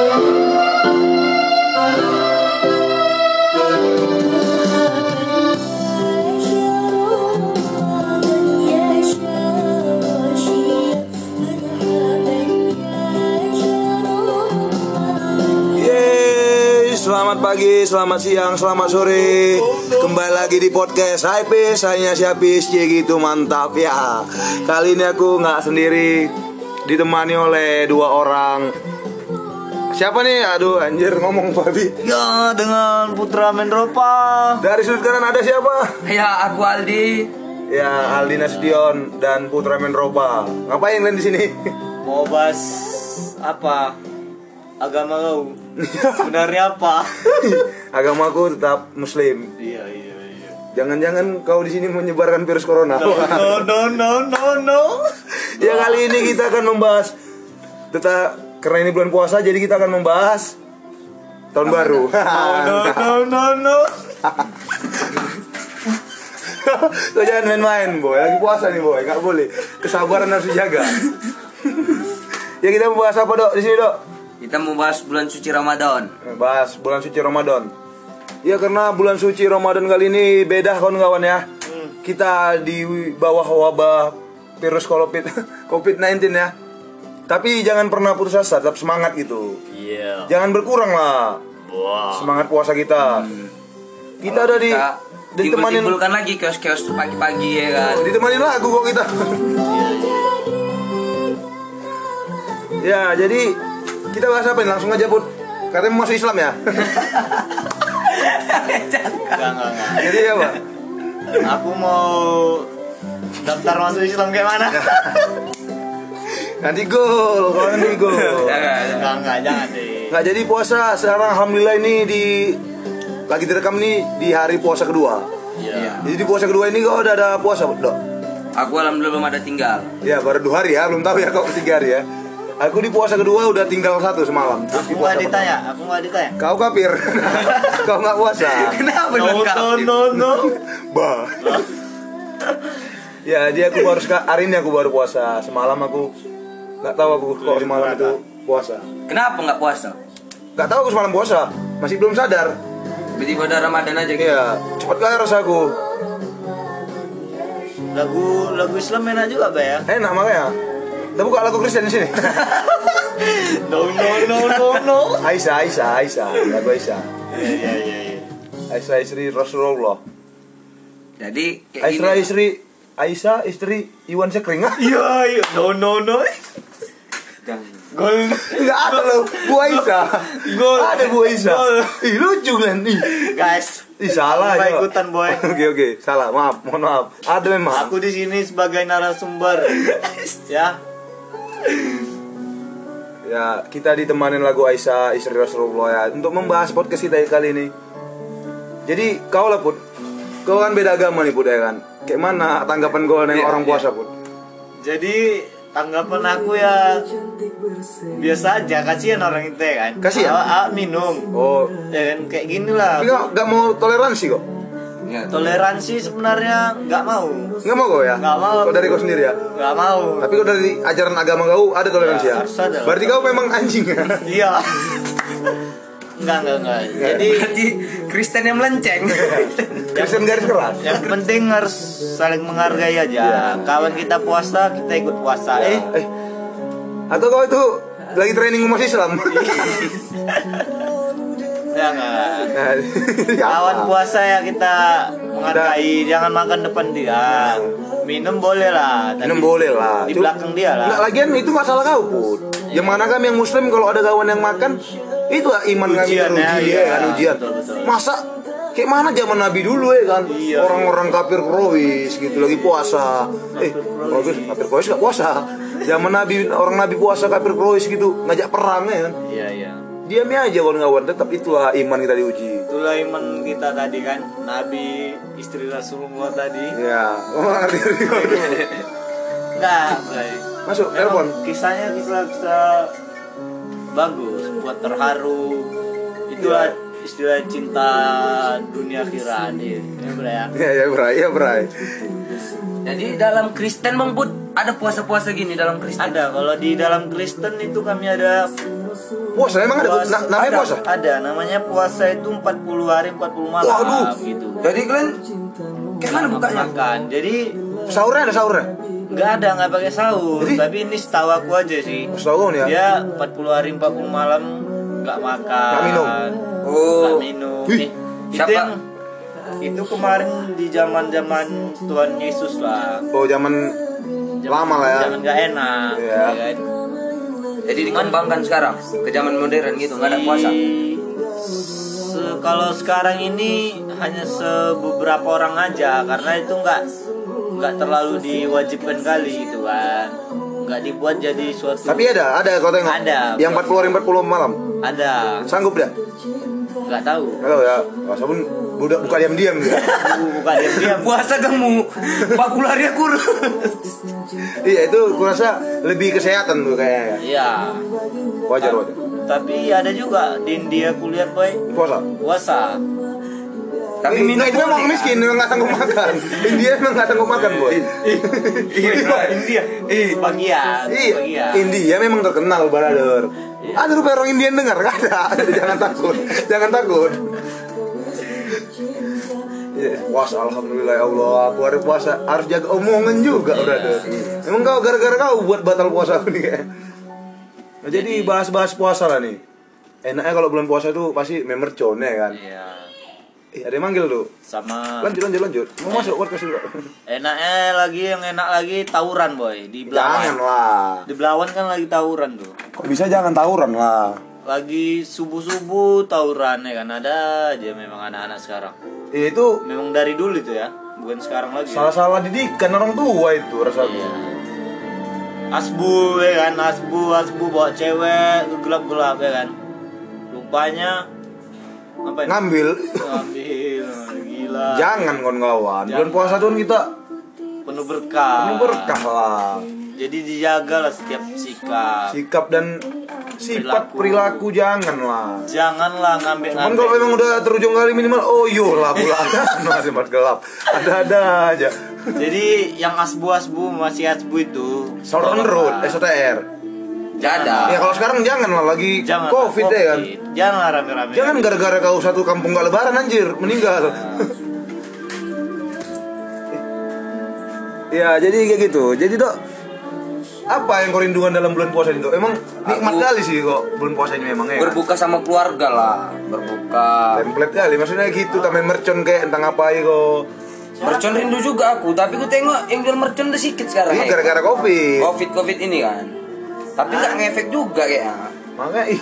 Selamat pagi, selamat siang, selamat sore. Kembali lagi di podcast Hai saya Siapis, cie gitu mantap ya. Kali ini aku nggak sendiri Ditemani oleh dua orang Siapa nih? Aduh anjir ngomong Fabi Ya dengan Putra Mendropa Dari sudut kanan ada siapa? Ya, aku Aldi. Ya Aldi Nasution dan Putra Menropa Ngapain kalian di sini? Mau bahas apa? Agama kau Sebenarnya apa? Agamaku tetap muslim Iya iya iya Jangan-jangan kau di sini menyebarkan virus corona No no no no no Ya kali ini kita akan membahas Tetap karena ini bulan puasa jadi kita akan membahas tahun baru. No no no no Lo jangan main-main boy, lagi puasa nih boy, nggak boleh. Kesabaran harus dijaga. ya kita membahas apa dok di sini dok? Kita mau bahas bulan suci Ramadan. Bahas bulan suci Ramadan. Ya karena bulan suci Ramadan kali ini beda kawan-kawan ya. Kita di bawah wabah virus COVID COVID-19 ya. Tapi jangan pernah putus asa, tetap semangat gitu. Iya Jangan berkurang lah Wah semangat puasa kita. Kita ada di Kita ditemanin timbul-timbulkan lagi kios-kios pagi-pagi ya kan. ditemanin lagu kok kita. ya, jadi kita bahas apa nih? Langsung aja, Put. Katanya mau masuk Islam ya? Enggak enggak enggak jadi apa? Aku mau daftar masuk Islam kayak mana? Nanti gol, kalau nanti gol. Jangan. Enggak enggak jangan deh Nggak jadi puasa sekarang alhamdulillah ini di lagi direkam nih di hari puasa kedua. Iya Jadi di puasa kedua ini kau udah ada puasa, Dok? Aku alhamdulillah belum ada tinggal. Ya baru dua hari ya, belum tahu ya kau tiga hari ya. Aku di puasa kedua udah tinggal satu semalam. Terus Aku puasa nggak pertama. ditanya Aku nggak ditanya Kau kafir. kau nggak puasa. Kenapa No no no no Bah. ya, jadi aku baru hari ini aku baru puasa. Semalam aku nggak tahu aku kok semalam itu puasa. Kenapa nggak puasa? Nggak tahu aku semalam puasa. Masih belum sadar. Tiba-tiba ada Ramadan aja gitu. Iya, cepat kali rasaku. Lagu lagu Islam enak juga Mbak ya Enak makanya. Kita buka lagu Kristen di sini. No no no no no Aisyah, Aisyah, Aisyah, lagu Aisyah. Iya iya iya iya. Aisyah istri Rasulullah. Jadi kayak Aisyah istri Aisyah istri Iwan Sekring. Iya iya no no no Gol Enggak ada loh, Bu Aisyah. Gol. Ada Bu Aisyah. Ih, lucu kan ih. Guys Ih, salah ya. ikutan, boy. Oke, oke. Salah, maaf. Mohon maaf. Ada memang. Aku di sini sebagai narasumber Ya Ya, kita ditemanin lagu Aisyah istri Rasulullah ya untuk membahas podcast kita kali ini. Jadi, kau lah Put. Kau kan beda agama nih Put ya kan. Kayak mana tanggapan kau dengan Iya, orang iya. puasa Put? Jadi tanggapan aku ya biasa aja kasihan orang itu ya kan Kasihan? Awak- awak minum Oh, ya kan kayak gini lah tapi kau nggak mau toleransi kok? Ya, toleransi sebenarnya nggak mau Nggak mau kau ya? Nggak mau. Kau dari kau sendiri ya? nggak mau Tapi kau dari ajaran agama kau ada toleransi ya? Ya. Berarti kau memang anjing ya? iya nggak nggak nggak jadi Berarti Kristen yang melenceng. Kristen garis keras. yang penting harus saling menghargai aja kawan kita puasa kita ikut puasa eh Eh, atau kau itu lagi training umat Islam? ya nggak Nah, kawan apa? puasa ya kita menghargai jangan makan depan dia minum boleh lah Minum boleh lah. di belakang dia lah Nggak, lagian itu masalah kau pun. Yang mana kami yang muslim kalau ada kawan yang makan itu lah iman kami Ujian ya, iya. ya kan ujian. Betul, betul. Masa kayak mana zaman Nabi dulu ya kan? Iya. Orang-orang kafir Quraisy gitu lagi puasa. Eh, Quraisy kafir Quraisy nggak puasa. Zaman Nabi orang Nabi puasa kafir Quraisy gitu ngajak perang ya kan? iya iya Diami aja kawan-kawan, tetap itulah iman kita diuji. itulah iman kita tadi kan nabi istri rasulullah tadi Ya, Bray. Masuk telepon. kisahnya kisah kisah bagus buat terharu itulah istilah cinta dunia akhirat ya Bray, ya Ya ya Bray, ya Bray. Jadi dalam Kristen Bang Put ada puasa-puasa gini dalam Kristen. ada kalau di dalam Kristen itu kami ada Puasa emang ada na- namanya ada, puasa? Ada, namanya puasa itu 40 hari 40 malam Waduh. gitu. Jadi kalian kayak mana bukanya? Makan. Jadi Sahurnya ada sahurnya. Nggak ada nggak pakai sahur, Jadi- tapi ini setahu aku aja sih. Sahur ya. Dia 40 hari 40 malam nggak makan. Nggak minum? Oh. Minum. Wih. Ih, itu Siapa? yang itu kemarin di zaman-zaman Tuhan Yesus lah. Oh zaman Zaman- Lama lah ya. Zaman nggak enak. Iya. ya kan? Jadi dikembangkan sekarang ke zaman modern gitu, nggak ada puasa. Se- kalau sekarang ini hanya sebeberapa orang aja karena itu nggak nggak terlalu diwajibkan kali gitu kan nggak dibuat jadi suatu Tapi ada, ada kau tengok. Ada. Yang 40 hari 40 malam. ada Sanggup dah? nggak tahu Halo ya. Puasa pun budak buka diam-diam gitu. bukan diam diam Puasa kamu 40 hari aku. iya, itu kurasa lebih kesehatan tuh kayaknya. iya Wajar wajar. tapi ada juga di India kuliah boy Puasa. puasa Tapi minum itu memang miskin, memang nggak sanggup makan. India memang nggak sanggup makan, boy. India sebagian Iya, sebagian India memang terkenal, brother. Iya. Ada rupanya orang Indian dengar, nggak ada. Jangan takut, jangan takut. Iya, puasa alhamdulillah ya Allah. Aku hari puasa harus jaga omongan juga, Iya. brother. Emang kau gara-gara kau buat batal puasa aku nih kayak. Nah, jadi bahas-bahas puasa lah nih. Enaknya kalau bulan puasa itu pasti memercon ya kan. iya Eh, ada yang manggil tuh. sama Lanjut lanjut lanjut. Mau masuk podcast dulu. enaknya lagi yang enak lagi tawuran boy di Jangan Belawan lah. di Belawan kan lagi tawuran tuh Kok bisa jangan tawuran lah. lagi subuh subuh tawuran ya kan ada aja memang anak-anak sekarang Eh, itu memang dari dulu itu ya bukan sekarang lagi salah-salah didikan orang tua itu rasanya. Iya. asbu ya kan asbu asbu bawa cewek gelap gelap ya kan rupanya apa ini Ngambil ngambil gila jangan kawan-kawan. Bulan puasa tuh kita penuh berkah penuh berkah lah. jadi dijaga lah setiap sikap Sikap dan sifat perilaku jangan lah. janganlah ngambil Cuman kalau memang udah terujung kali minimal oh yo lah pula masih empat gelap. Ada-ada aja. jadi yang asbu asbu masih asbu itu Southern Road, SOTR. Jada. Ya kalau sekarang jangan lah lagi jangan Covid ya kan. jangan rame-rame Jangan gara-gara kau satu kampung gak lebaran anjir meninggal. ya jadi kayak gitu. Jadi dok apa yang kau rindukan dalam bulan puasa dok? Emang nikmat Aku- kali sih kok bulan puasa ini memang ya. kan? Berbuka sama keluarga lah, berbuka. Template kali maksudnya gitu tamen mercon kayak entah ngapain kok. Mercon rindu juga aku, tapi aku tengok yang jual mercon udah sedikit sekarang. Ini ya. gara-gara covid. Covid Covid ini kan. Tapi nggak ngefek juga kayaknya. Makanya ih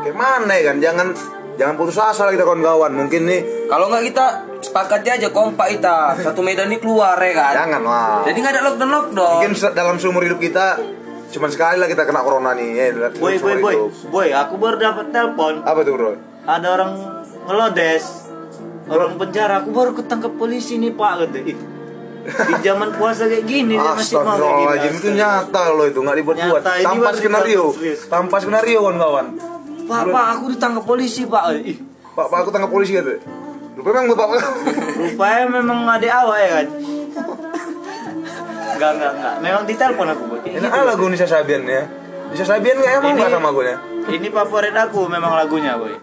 kayak mana ya kan? Jangan jangan putus asa lah kita kawan-kawan. Mungkin nih Kalau nggak kita sepakati aja kompak kita satu medan ini keluar ya kan. jangan lah. Jadi nggak ada lockdown lockdown. Mungkin dalam seumur hidup kita cuman sekali lah kita kena corona nih. Ya, boy boy boy hidup. boy aku baru dapat telepon Apa tuh bro? ada orang ngelodes orang penjara aku baru ketangkap polisi nih pak gitu Ih, di zaman puasa kayak gini dia masih mau kayak Astagfirullahaladzim gini itu nyata loh itu nggak dibuat-buat. Nyata, ini Tanpa skenario, serius. tanpa skenario kawan-kawan. pak pak aku ditangkap polisi pak Ih, Pak, pak aku tangkap polisi gitu. Rupanya memang bapak. rupanya memang adik awak ya kan Enggak, enggak, enggak. Memang ditelepon aku, Boy. Enak ah lagu Nisa Sabian ya. Nisa Sabian nggak emang Ini- nggak sama gue ya? Ini favorit aku memang lagunya, Boy.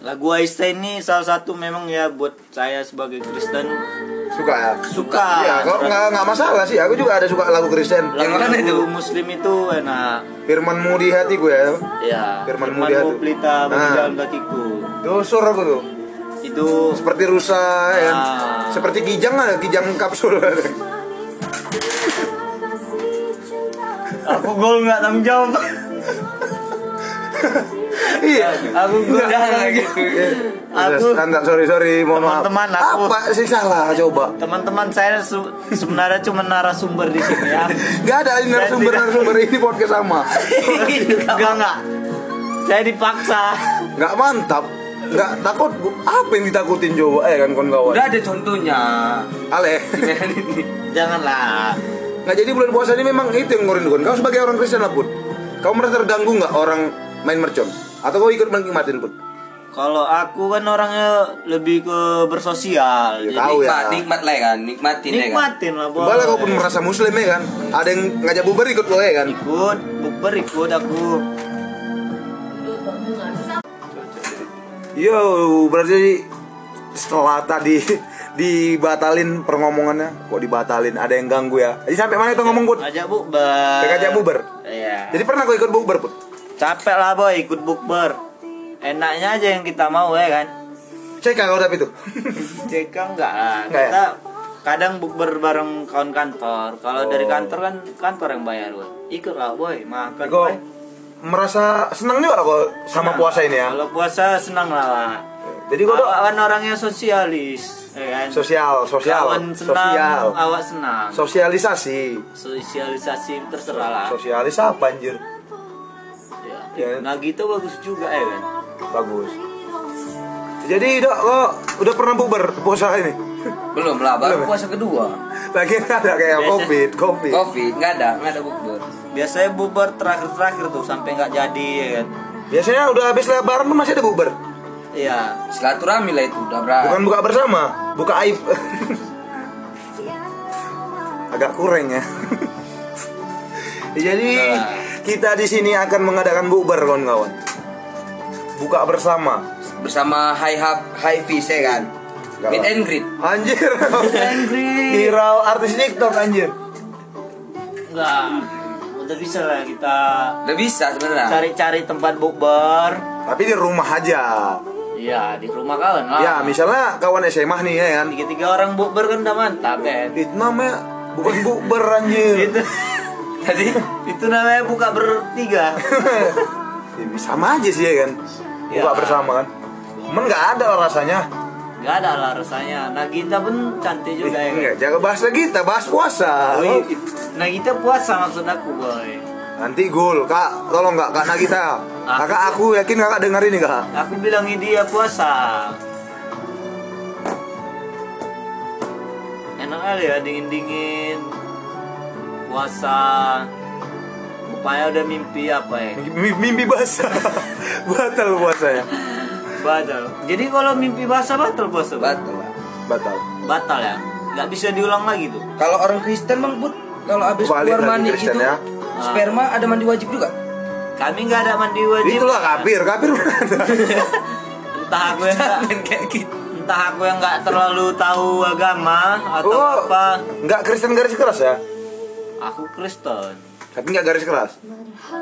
Lagu Einstein ini salah satu memang ya buat saya sebagai Kristen Suka ya? suka. Ya, kalau nggak nggak masalah sih. Aku juga ada suka lagu Kristen. lagu, Yang mana itu? Muslim itu enak. Firmanmu di hatiku ya. Ya, Firman firman mulia tuh. pelita bagi Nah. jalan kakiku. Tuh sur aku tuh. Itu Seperti rusa ya. Ah. Seperti kijang ada kijang kapsul. aku gol nggak tanggung jawab. iya. aku gol Jangan gitu. Aku Anda sorry sorry mohon maaf. Teman-teman, aku- Apa sih salah coba? teman-teman saya sebenarnya cuma narasumber di sini ya. Gak ada narasumber narasumber ini podcast sama. Enggak enggak. Saya dipaksa. Nggak mantap. Nggak takut. Apa yang ditakutin coba? Eh kan kawan-kawan. Udah ada contohnya. Ale. Janganlah. Nggak jadi bulan puasa ini memang itu yang ngorindukan. Kau sebagai orang Kristen lah put. Kau merasa terganggu nggak orang main mercon? Atau kau ikut menikmatin put? Kalau aku kan orangnya lebih ke bersosial. Ya, Jadi tahu ya. Nikmat, nikmat lah ya kan, nikmatin ya kan. nikmatin lah boleh. Kau pun merasa muslim ya kan? Ada yang ngajak bubar ikut kau ya kan? ikut bukber ikut aku. Yo, berarti setelah tadi dibatalin perngomongannya, kok dibatalin? Ada yang ganggu ya? Jadi sampai mana itu ngomong put? Ngajak bukber. Ngajak bukber? Iya. Jadi pernah kau ikut bukber put? Capek lah boy ikut bukber. Enaknya aja yang kita mau ya kan. Cek kau tapi itu. Cek enggak lah. Enggak ya? Kita kadang bukber bareng kawan kantor. Kalau Oh. dari kantor kan kantor yang bayar boy. Ikut lah boy, makan boy. merasa senang juga kok sama Senang. puasa ini ya? Kalau puasa senang lah. Jadi tuh Awak kan orangnya sosialis, ya kan? sosial, sosial, Kawan senang, sosial, awak senang. sosialisasi. Sosialisasi terserah lah. Sosialis apa anjir? Ya. Gitu bagus juga ya kan. Bagus. Jadi dok, kok udah pernah bukber puasa ini? Belum lah, Belum baru ya? puasa kedua. Lagi nggak ada kayak Biasa. covid, covid. Covid nggak ada, nggak ada bukber. Biasanya bubar terakhir-terakhir tuh sampai nggak jadi ya kan. Biasanya udah habis lebaran masih ada bukber. Iya. Silaturahmi lah itu udah berat. Bukan buka bersama, buka aib. Agak kurang ya. Jadi Nah. Kita di sini akan mengadakan bukber kawan-kawan. Buka bersama. bersama High Hub High Fish ya kan. Meet and greet. Anjir. Angry. Viral artis TikTok anjir. Enggak. Udah bisa lah kita Udah bisa sebenarnya. cari-cari tempat bukber. Tapi di rumah aja. Iya, di rumah kawan lah. Ya, misalnya kawan SMA nih ya kan. Tiga-tiga orang bukber kan udah mantap ya. Itu namanya bukan bukber anjir. Itu Tadi itu namanya buka bertiga. Ya, sama aja sih ya kan. Buka Ya. bersama kan. Cuman nggak ada lah rasanya. Gak ada lah rasanya. Nah kita pun cantik juga ya. kan? Enggak, jaga bahasa kita, bahas puasa. Oh, Nah kita puasa maksud aku boy. Nanti gol, kak, tolong kak, kak Nagita. Aku- Kakak aku yakin kakak dengar ini kak. Aku bilangin dia puasa. Enak kali ya dingin-dingin puasa. Rupanya udah mimpi apa ya? Mimpi, mimpi basah, batal puasanya. Batal. Jadi kalau mimpi basah batal puasa. Batal. lah. Batal. Batal ya. Nggak bisa diulang lagi tuh. Kalau orang Kristen bang Bud, kalau habis keluar mandi Kristen gitu, ya. sperma ada mandi wajib juga. Kami nggak ada mandi wajib. Itulah kafir, kafir. Entah aku yang nggak Main kayak gitu. entah aku yang nggak terlalu tahu agama atau Oh, apa. nggak Kristen garis keras ya? Aku Kristen. Tapi nggak garis keras,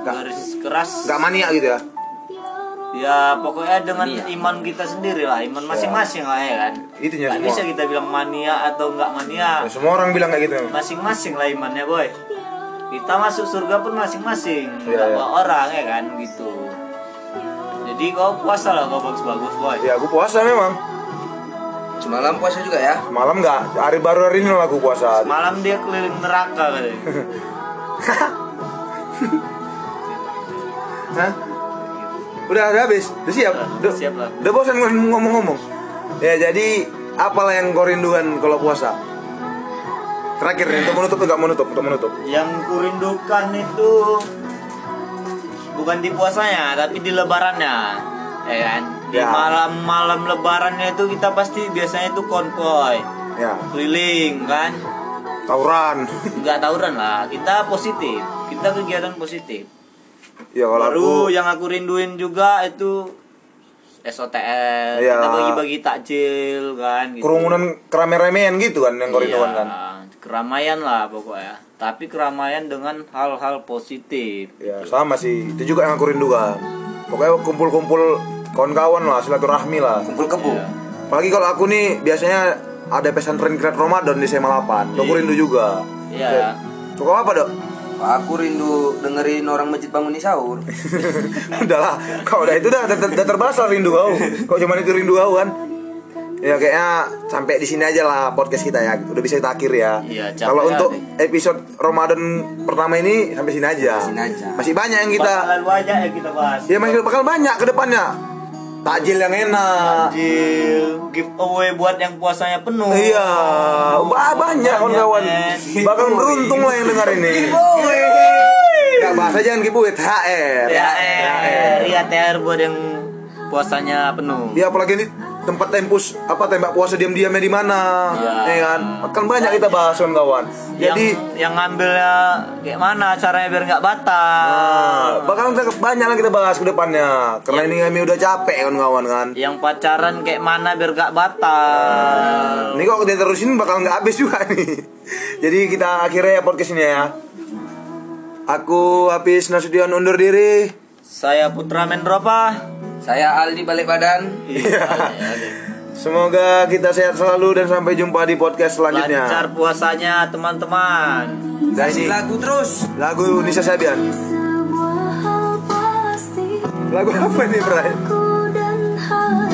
Garis keras. nggak mania gitu ya? Ya pokoknya dengan Mania. iman kita sendiri lah, iman masing-masing lah ya kan. Itunya Gak semua. bisa kita bilang mania atau nggak mania, Ya, semua orang bilang kayak gitu. masing-masing lah imannya boy. Kita masuk surga pun masing-masing, nggak iya. bawa orang ya kan gitu. Jadi kau puasa lah kau bagus-bagus boy. Ya aku puasa memang. Semalam puasa juga ya. Malam nggak, hari baru hari ini lah aku puasa. Malam dia keliling neraka katanya. Hah? Udah, udah habis, udah siap. Udah, Siap lah. udah bosan ngomong-ngomong. Ya jadi apalah yang kau rindukan kalau puasa? Terakhir nih untuk menutup juga menutup, untuk menutup. Yang kurindukan itu bukan di puasanya, tapi di lebarannya. Ya kan? Di Ya. malam-malam lebarannya itu kita pasti biasanya itu konvoy, Ya, keliling kan. tawuran. Nggak tawuran lah, kita positif. Kita kegiatan positif. ya kalau Baru aku yang aku rinduin juga itu SOTL, Iya. kita bagi-bagi takjil kan gitu. kerumunan kerame-ramean gitu kan yang kau Iya, rindukan kan. keramaian lah pokoknya. Tapi keramaian dengan hal-hal positif. Ya sama sih, itu juga yang aku rindukan. Pokoknya kumpul-kumpul kawan-kawan lah, silaturahmi lah. Kumpul kebo. Iya. Apalagi kalau aku nih biasanya ada pesantren kilat Ramadan di SMA 8. Tuh aku Iya. rindu juga. Iya. Kau apa dok? Aku rindu dengerin orang masjid bangun sahur. udah lah, kau udah itu dah, udah, lah rindu kau. Kau cuma itu rindu kau kan? Ya kayaknya sampai di sini aja lah podcast kita ya. Udah bisa kita akhir ya. Iya, Kalau untuk episode Ramadan pertama ini sampai sini aja. Sampai sini aja. Masih banyak yang kita Bakalan banyak yang kita bahas. Ya masih bakal banyak ke depannya. Takjil yang enak. Takjil, giveaway buat yang puasanya penuh. Iya, wah banyak kawan-kawan. Bakal beruntung lah yang dengar ini. Gak bahasa jangan giveaway THR. THR, iya THR buat yang puasanya penuh. Ya apalagi ini tempat tempus apa tembak puasa diam-diamnya di mana, Iya. ya kan? Kan banyak kita bahas kawan-kawan. Jadi yang, yang ngambilnya kayak mana caranya biar nggak batal Nah, bakalan kita banyak lah kita bahas ke depannya. Karena ini kami udah capek kawan-kawan kan. yang pacaran kayak mana biar nggak batal Ini kok kita terusin bakal nggak habis juga nih. Jadi kita akhirnya ya podcast ini ya. Aku Hafiz Nasution undur diri. saya Putra Mendropa Saya Aldi balik badan. Iya. Semoga kita sehat selalu dan sampai jumpa di podcast selanjutnya. lancar puasanya teman-teman Kasih lagu terus. Lagu Nisa Sabian. Lagu apa nih, Bray? Aku dan hati